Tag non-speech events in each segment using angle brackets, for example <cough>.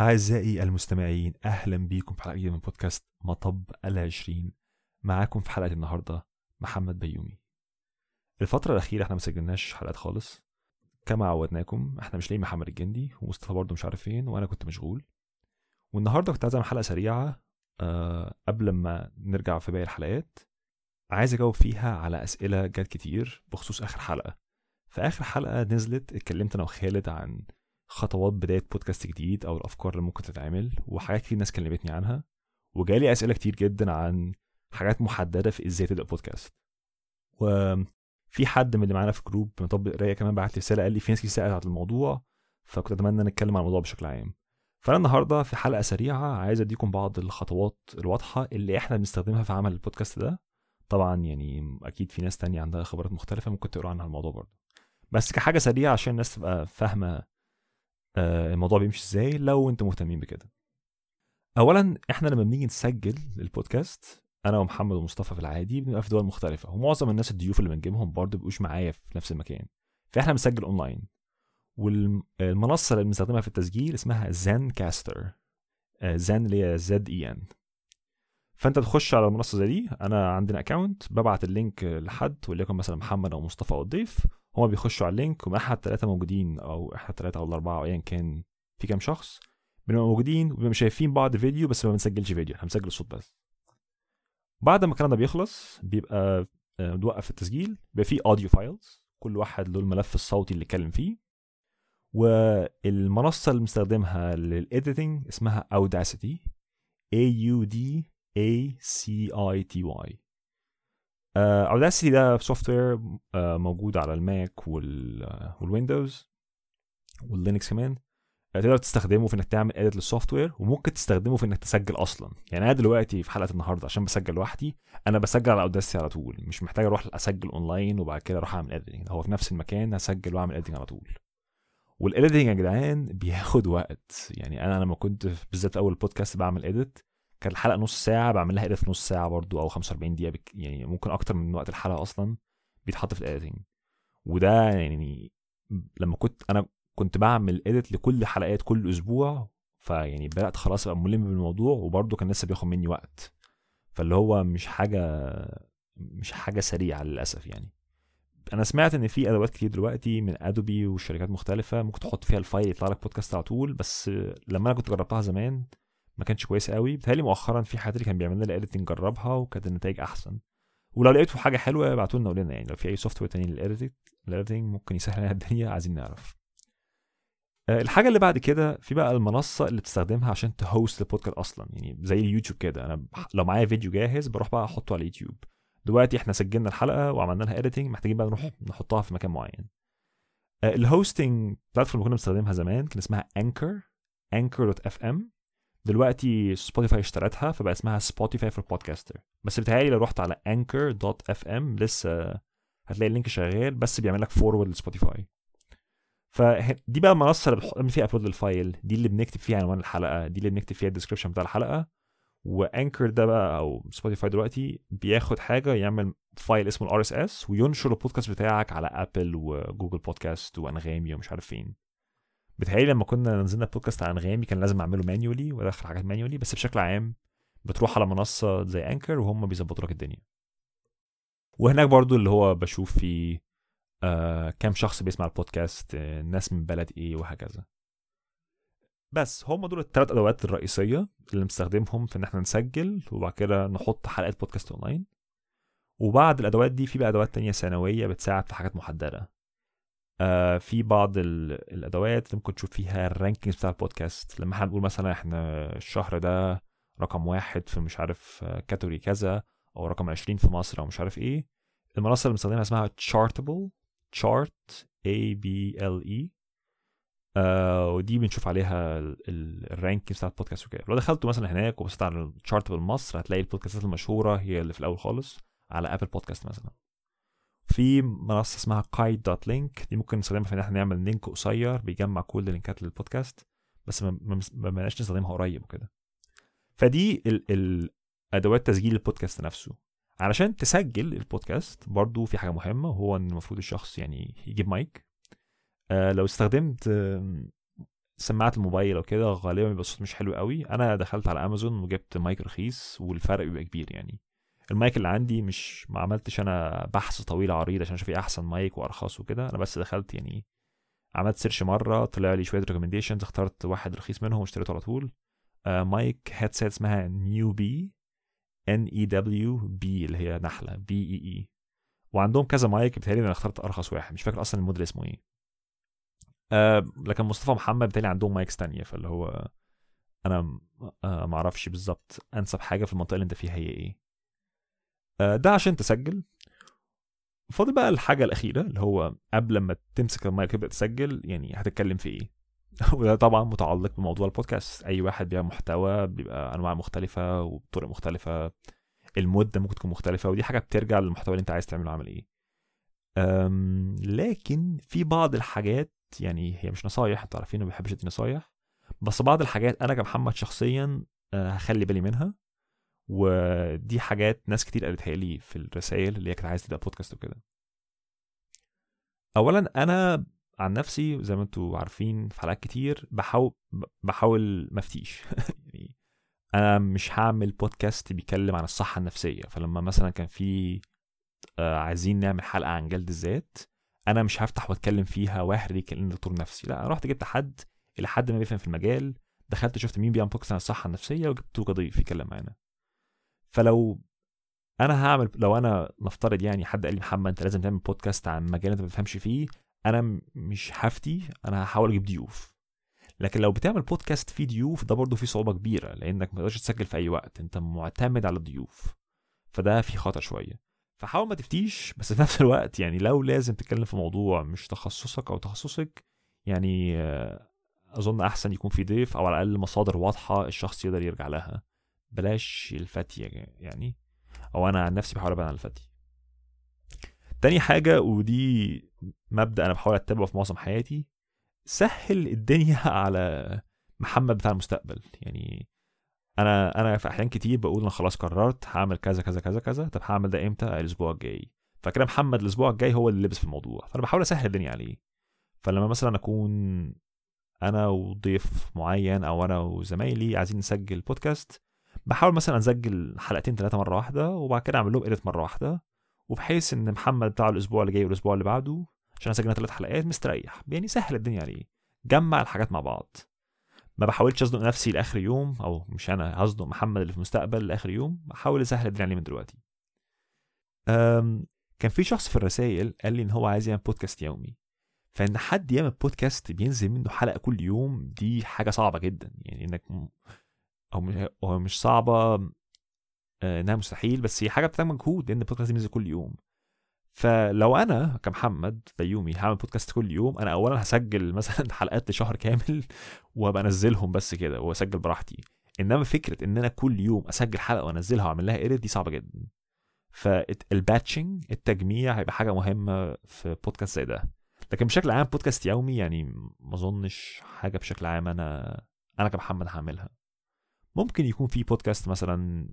أعزائي المستمعين أهلا بيكم في حلقة جديدة من بودكاست مطب العشرين. معاكم في حلقة النهاردة محمد بيومي. الفترة الأخيرة إحنا ما سجلناش حلقات خالص. كما عودناكم إحنا مش لاقيين محمد الجندي ومصطفى برضه مش عارف فين وأنا كنت مشغول. والنهاردة كنت عايز أعمل حلقة سريعة أه قبل ما نرجع في باقي الحلقات. عايز أجاوب فيها على أسئلة جت كتير بخصوص آخر حلقة. في آخر حلقة نزلت اتكلمت أنا وخالد عن خطوات بداية بودكاست جديد أو الأفكار اللي ممكن تتعمل وحاجات كتير ناس كلمتني عنها وجالي أسئلة كتير جدا عن حاجات محددة في إزاي تبدأ بودكاست وفي حد من اللي معانا في جروب مطبق قراية كمان بعت لي رسالة قال لي في ناس كتير سألت عن الموضوع فكنت أتمنى نتكلم عن الموضوع بشكل عام. فأنا النهاردة في حلقة سريعة عايز أديكم بعض الخطوات الواضحة اللي إحنا بنستخدمها في عمل البودكاست ده. طبعا يعني أكيد في ناس تانية عندها خبرات مختلفة ممكن تقروا عنها الموضوع برضه. بس كحاجة سريعة عشان الناس تبقى فاهمة آه، الموضوع بيمشي إزاي لو أنتم مهتمين بكده. اولا إحنا لما بنيجي نسجل البودكاست أنا ومحمد ومصطفى في العادي بنبقى في دول مختلفة ومعظم الناس الضيوف اللي بنجيبهم برضه بيبقوش معايا في نفس المكان. فإحنا بنسجل أونلاين. والمنصه اللي بنستخدمها في التسجيل اسمها Zencastr Zen اللي هي Z E N فأنت تخش على المنصة زي دي أنا عندنا account ببعت ال link لحد وليكن مثلا محمد أو مصطفى أو الضيف هما بيخشوا على ال link ومن احد الثلاثه موجودين أو احد الثلاثه أو الأربعة أو ايا كان في كام شخص بنبقى موجودين وبنبقى شايفين بعض فيديو بس ما بنسجلش فيديو إحنا بنسجل الصوت بس. بعد ما الكلام ده بيخلص بيبقى بنوقف التسجيل بيبقى فيه audio files كل واحد له الملف الصوتي اللي اتكلم فيه والمنصة اللي بنستخدمها لل editing اسمها Audacity A U D A C I T Y. Audacity ده software موجود على ال Mac وال Windows وال Linux كمان. تقدر تستخدمه في إنك تعمل edit لل software وممكن تستخدمه في إنك تسجل أصلا. يعني أنا دلوقتي في حلقة النهارده عشان بسجل لوحدي أنا بسجل على Audacity على طول. مش محتاج أروح أسجل اونلاين وبعد كده أروح أعمل editing هو في نفس المكان هسجل وأعمل editing على طول. وال editing يا جدعان بياخد وقت. يعني أنا لما كنت بالذات أول بودكاست بعمل edit كان الحلقة نص ساعة بعمل لها edit نص ساعة برضو أو 45 دقيقة بك يعني ممكن أكتر من وقت الحلقة أصلا بيتحط في ال editing وده يعني لما كنت أنا كنت بعمل edit لكل حلقات كل أسبوع فيعني بدأت خلاص أبقى ملم بالموضوع وبرضه كان لسه بياخد مني وقت. فاللي هو مش حاجة مش حاجة سريعة للأسف يعني. أنا سمعت إن في أدوات كتير دلوقتي من Adobe وشركات مختلفة ممكن تحط فيها ال file يطلع لك بودكاست على طول بس لما أنا كنت جربتها زمان ما كانش كويسه قوي. بتهيألي مؤخرا في اللي كان بيعمل لنا ال editing جربها وكانت النتائج أحسن. ولو لقيتوا حاجة حلوة ابعتوا لنا قولنا يعني لو في أي software تاني لل editing ممكن يسهل لنا الدنيا عايزين نعرف. الحاجة اللي بعد كده في بقى المنصة اللي بتستخدمها عشان ت host البودكاست أصلا يعني زي اليوتيوب كده. أنا لو معايا فيديو جاهز بروح بقى أحطه على اليوتيوب. دلوقتي إحنا سجلنا الحلقة وعملنا لها editing محتاجين بقى نروح نحطها في مكان معين. ال hosting platform كنا بنستخدمها زمان كان اسمها Anchor dot FM دلوقتي Spotify اشترتها فبقى اسمها Spotify for Podcasters بس بتهيألي لو رحت على Anchor dot FM لسه هتلاقي ال link شغال بس بيعمل لك forward ل Spotify فدي بقى المنصه اللي بنعمل فيها upload لل file دي اللي بنكتب فيها عنوان الحلقة. دي اللي بنكتب فيها ال description بتاع الحلقة. و Anchor ده بقى أو Spotify دلوقتي بياخد حاجة يعمل file اسمه ال RSS وينشر البودكاست بتاعك على Apple و Google Podcasts وأنغامي ومش عارف فين. بتهيألي لما كنا نزلنا بودكاست على انغامي كان لازم أعمله مانيولي وادخل حاجات مانيولي بس بشكل عام بتروح على منصة زي انكر وهم بيظبطوا لك الدنيا. وهناك برضو اللي هو بشوف في آه كام شخص بيسمع البودكاست آه ناس من بلد إيه وهكذا. بس هم دول الثلاث أدوات الرئيسية اللي بنستخدمهم في إن إحنا نسجل وبعد كده نحط حلقات بودكاست أونلاين. وبعد الأدوات دي في بقى أدوات تانية ثانوية بتساعد في حاجات محددة. آه في بعض الأدوات ممكن تشوف فيها ال rankings بتاع البودكاست. لما إحنا نقول مثلا إحنا الشهر ده رقم واحد في مش عارف category كذا أو رقم 20 في مصر أو مش عارف إيه المنصة اللي بنستخدمها اسمها chart a b l e. آه ودي بنشوف عليها ال rankings بتاع البودكاست وكده. لو دخلتوا مثلا هناك وبصيت على chartable مصر هتلاقي البودكاستات المشهورة هي اللي في الأول خالص على Apple Podcasts مثلا. في منصة اسمها Pod dot link. دي ممكن نستخدمها في إن إحنا نعمل link قصير بيجمع كل اللينكات للبودكاست بس ما بقناش نستخدمها قريب وكده. فدي ال ال أدوات تسجيل البودكاست نفسه. علشان تسجل البودكاست برضو في حاجة مهمة وهو إن المفروض الشخص يعني يجيب مايك. آه لو استخدمت آه سماعات الموبايل أو كده غالبا بيبقى الصوت مش حلو قوي. أنا دخلت على أمازون وجبت مايك رخيص والفرق بيبقى كبير يعني. المايك اللي عندي مش ما عملتش أنا بحث طويل عريض عشان أشوف إيه أحسن مايك وأرخص وكده. أنا بس دخلت يعني عملت search مرة طلع لي شوية recommendations اخترت واحد رخيص منهم واشتريته على طول. آه mic headset اسمها NewBee N E W B اللي هي نحلة B E E وعندهم كذا مايك بتهيألي أنا اخترت أرخص واحد مش فاكر أصلا الموديل اسمه إيه. آه لكن مصطفى محمد بتهيألي عندهم mics تانية فاللي هو أنا آه ما أعرفش بالظبط أنسب حاجة في المنطقة اللي أنت فيها هي إيه. ده عشان تسجل. فاضل بقى الحاجة الأخيرة اللي هو قبل ما تمسك المايك تبدأ تسجل يعني هتتكلم في إيه؟ <laughs> وده طبعا متعلق بموضوع البودكاست. أي واحد بيعمل محتوى بيبقى أنواع مختلفة وبطرق مختلفة. المده ممكن تكون مختلفة ودي حاجة بترجع للمحتوى اللي أنت عايز تعمله عامل إيه. لكن في بعض الحاجات يعني هي مش نصايح أنتوا عارفين ما بحبش أدي نصايح. بس بعض الحاجات أنا كمحمد شخصيا أه هخلي بالي منها. ودي حاجات ناس كتير قالتها لي في الرسائل اللي هي كانت عايزة تبدا بودكاست وكده. اولا أنا عن نفسي زي ما أنتوا عارفين في حلقات كتير بحاول بحاول ما افتيش. <laughs> يعني أنا مش هعمل بودكاست بيتكلم عن الصحة النفسية. فلما مثلا كان في آه عايزين نعمل حلقة عن جلد الذات أنا مش هفتح وأتكلم فيها واهري كأني دكتور نفسي. لا رحت جبت حد إلى حد ما بيفهم في المجال دخلت شفت مين بيعمل بودكاست عن الصحة النفسية وجبته كضيف يتكلم معانا. فلو أنا هعمل لو أنا نفترض يعني حد قال لي محمد أنت لازم تعمل بودكاست عن مجال أنت ما بتفهمش فيه. أنا مش هفتي أنا هحاول أجيب ضيوف. لكن لو بتعمل بودكاست فيه ضيوف ده برضه فيه صعوبة كبيرة لأنك ما تقدرش تسجل في أي وقت. أنت معتمد على الضيوف. فده فيه خطر شوية. فحاول ما تفتيش بس في <laughs> نفس الوقت يعني لو لازم تتكلم في موضوع مش تخصصك أو تخصصك يعني أظن أحسن يكون في ضيف أو على الأقل مصادر واضحة الشخص يقدر يرجع لها. بلاش الفتي يعني أو أنا عن نفسي بحاول أبعد عن الفتي. تاني حاجة ودي مبدأ أنا بحاول أتبعه في معظم حياتي سهل الدنيا <laughs> على محمد بتاع المستقبل. يعني أنا أنا في أحيان كتير بقول أنا خلاص قررت هعمل كذا كذا كذا كذا طب هعمل ده إمتى؟ الأسبوع الجاي. فكده محمد الأسبوع الجاي هو اللي لبس في الموضوع. فأنا بحاول أسهل الدنيا عليه. فلما مثلا أكون أنا وضيف معين أو أنا وزمايلي عايزين نسجل بودكاست بحاول مثلا أسجل حلقتين ثلاثة مرة واحدة وبعد كده أعمل لهم اديت مرة واحدة وبحيث إن محمد بتاع الأسبوع اللي جاي والأسبوع اللي بعده عشان أسجل ثلاث حلقات مستريح. يعني سهل الدنيا عليه جمع الحاجات مع بعض. ما بحاولش ازنق نفسي لآخر يوم أو مش أنا هزنق محمد اللي في المستقبل لآخر يوم. بحاول أسهل الدنيا عليه من دلوقتي. كان في شخص في الرسائل قال لي إن هو عايز يعمل بودكاست يومي. فإن حد يعمل بودكاست بينزل منه حلقة كل يوم دي حاجة صعبة جدا. يعني إنك أو مش صعبة إنها مستحيل بس هي حاجة بتحتاج مجهود لأن البودكاست بينزل كل يوم. فلو أنا كمحمد بيومي هعمل بودكاست كل يوم أنا اولا هسجل <laughs> مثلا حلقات لشهر كامل <laughs> وأبقى أنزلهم بس كده وأسجل براحتي. إنما فكرة إن أنا كل يوم أسجل حلقة وأنزلها وأعمل لها edit دي صعبة جدا. فال batching التجميع هيبقى حاجة مهمة في بودكاست زي ده. لكن بشكل عام بودكاست يومي يعني ما أظنش حاجة بشكل عام أنا أنا كمحمد هعملها. ممكن يكون في بودكاست مثلا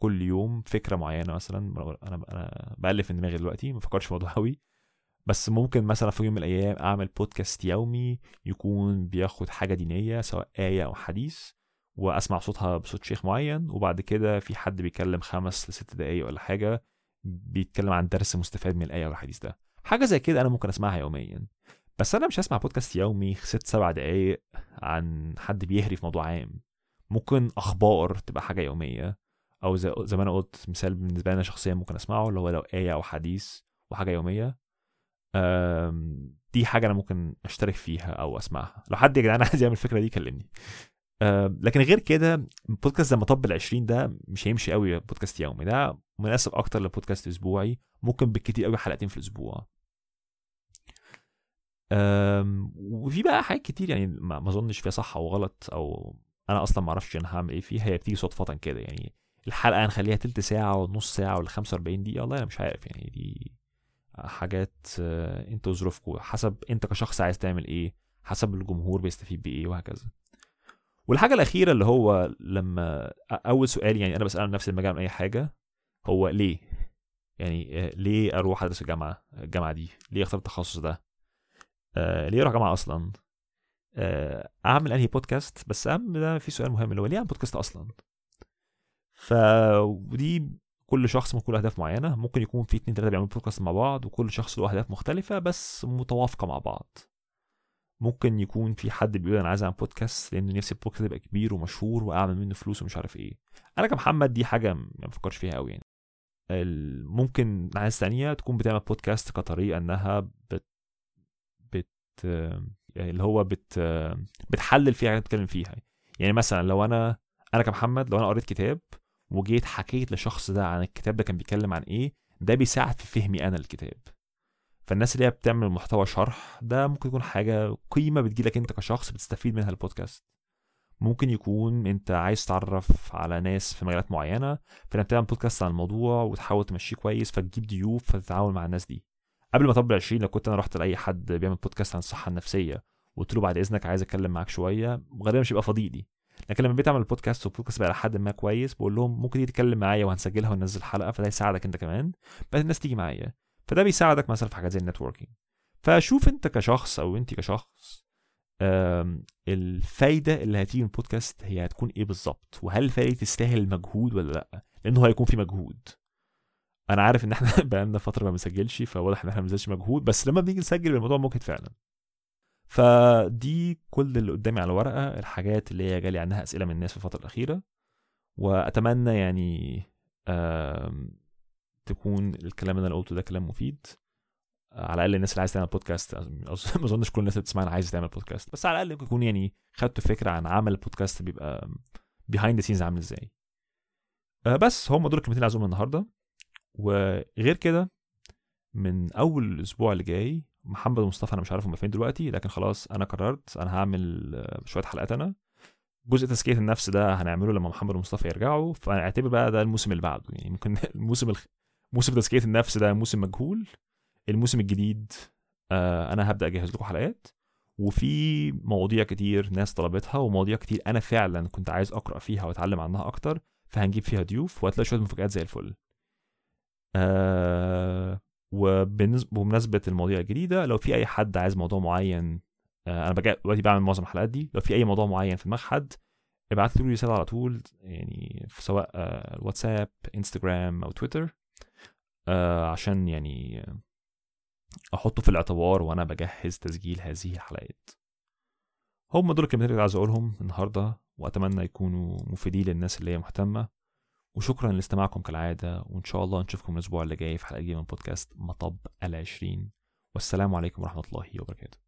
كل يوم فكرة معينة مثلا. أنا أنا بألف من دماغي دلوقتي ما فكرش في موضوع قوي بس ممكن مثلا في يوم من الأيام أعمل بودكاست يومي يكون بياخد حاجة دينية سواء آية أو حديث وأسمع صوتها بصوت شيخ معين. وبعد كده في حد بيتكلم خمس لست دقايق ولا حاجة بيتكلم عن درس مستفاد من الآية أو الحديث ده. حاجة زي كده أنا ممكن أسمعها يوميا. بس أنا مش هسمع بودكاست يومي ست سبع دقايق عن حد بيهري في موضوع عام. ممكن أخبار تبقى حاجة يومية أو زي, زي ما أنا قلت مثال بالنسبة لي أنا شخصيا ممكن أسمعه اللي هو لو آية أو حديث وحاجة يومية. دي حاجة أنا ممكن أشترك فيها أو أسمعها. لو حد يا جدعان <laughs> عايز يعمل الفكرة دي كلمني. لكن غير كده بودكاست زي مطب العشرين ده مش هيمشي قوي بودكاست يومي. ده مناسب أكتر لبودكاست أسبوعي ممكن بالكتير قوي حلقتين في الأسبوع. وفي بقى حاجات كتير يعني ما أظنش فيها صح أو غلط أو أنا أصلا ما أعرفش أنا هعمل إيه فيها. هي بتيجي صدفة كده يعني الحلقة هنخليها تلت ساعة ونص ساعة ولا 45 دقيقة والله أنا مش عارف يعني دي حاجات أنتوا ظروفكم حسب أنت كشخص عايز تعمل إيه حسب الجمهور بيستفيد بإيه وهكذا. والحاجة الأخيرة اللي هو لما أول سؤال يعني أنا بسال نفسي لما أجي أي حاجة هو ليه؟ يعني ليه أروح أدرس الجامعة الجامعة دي؟ ليه أختار التخصص ده؟ ليه أروح جامعه أصلا؟ آه، أعمل أنهي بودكاست بس اهم ده في سؤال مهم اللي هو ليه أعمل بودكاست أصلا؟ ف ودي كل شخص من كل أهداف معينة ممكن يكون في اتنين تلاتة بيعملوا بودكاست مع بعض وكل شخص له أهداف مختلفة بس متوافقة مع بعض. ممكن يكون في حد بيقول أنا عايز أعمل بودكاست لأن نفسي البودكاست يبقى كبير ومشهور وأعمل منه فلوس ومش عارف إيه. أنا كمحمد دي حاجة ما بفكرش فيها قوي يعني. ممكن ناس تانية تكون بتعمل بودكاست كطريقة إنها بت بت اللي هو بت بتحلل فيها حاجات بتتكلم فيها. يعني مثلا لو أنا أنا كمحمد لو أنا قريت كتاب وجيت حكيت لشخص ده عن الكتاب ده كان بيتكلم عن إيه ده بيساعد في فهمي أنا الكتاب فالناس اللي هي بتعمل محتوى شرح ده ممكن يكون حاجة قيمة بتجيلك أنت كشخص بتستفيد منها البودكاست. ممكن يكون أنت عايز تعرف على ناس في مجالات معينة فأنت بتعمل بودكاست عن الموضوع وتحاول تمشيه كويس فتجيب ضيوف فتتعامل مع الناس دي. قبل ما اطبق 20 لو كنت أنا رحت لأي حد بيعمل بودكاست عن الصحة النفسية وقلت له بعد إذنك عايز أتكلم معاك شوية غالبا مش هيبقى فاضي لي. لكن لما بقيت أعمل بودكاست والبودكاست بقى لحد ما كويس بقول لهم ممكن تيجي تتكلم معايا وهنسجلها وننزل حلقة فده يساعدك أنت كمان بس الناس تيجي معايا. فده بيساعدك مثلا في حاجات زي ال networking. فشوف أنت كشخص أو أنت كشخص الفايدة اللي هتيجي من البودكاست هي هتكون إيه بالظبط؟ وهل الفايدة تستاهل المجهود ولا لأ؟ لأنه هيكون في مجهود. أنا عارف إن إحنا <laughs> بقالنا فترة ما بنسجلش فواضح إن إحنا ما بنزلش مجهود بس لما بنيجي نسجل الموضوع ممكن فعلا. فدي كل اللي قدامي على الورقه الحاجات اللي هي جالي عنها أسئلة من الناس في الفترة الأخيرة. وأتمنى يعني تكون الكلام اللي أنا قلته ده كلام مفيد. على الأقل الناس اللي عايزة تعمل بودكاست ما أظنش كل الناس اللي بتسمعنا عايزة تعمل بودكاست بس على الأقل يكون يعني خدتوا فكرة عن عمل البودكاست بيبقى behind the scenes عامل إزاي. آه، بس هم دول الكلمتين اللي عايزهم النهارده. وغير كده من أول الأسبوع اللي جاي محمد ومصطفى أنا مش عارف هم فين دلوقتي لكن خلاص أنا قررت أنا هعمل شوية حلقات أنا. جزء تزكية النفس ده هنعمله لما محمد ومصطفى يرجعوا. فاعتبر بقى ده الموسم اللي بعده. يعني ممكن <laughs> الموسم الخ... موسم تزكية النفس ده موسم مجهول. الموسم الجديد آه أنا هبدأ أجهز لكم حلقات. وفي مواضيع كتير ناس طلبتها ومواضيع كتير أنا فعلا كنت عايز أقرأ فيها وأتعلم عنها أكتر. فهنجيب فيها ضيوف وهتلاقي شوية مفاجآت زي الفل. آه وبمناسبة المواضيع الجديدة لو في أي حد عايز موضوع معين آه أنا دلوقتي بعمل معظم الحلقات دي لو في أي موضوع معين في دماغ حد ابعت لي رسالة على طول يعني في سواء آه واتساب إنستجرام أو تويتر عشان يعني أحطه في الاعتبار وأنا بجهز تسجيل هذه الحلقات. هم دول الكلمتين اللي عايز أقولهم النهارده وأتمنى يكونوا مفيدين للناس اللي هي مهتمة. وشكرا لاستماعكم كالعادة وإن شاء الله نشوفكم الأسبوع اللي جاي في حلقة جديدة من بودكاست مطب العشرين والسلام عليكم ورحمة الله وبركاته.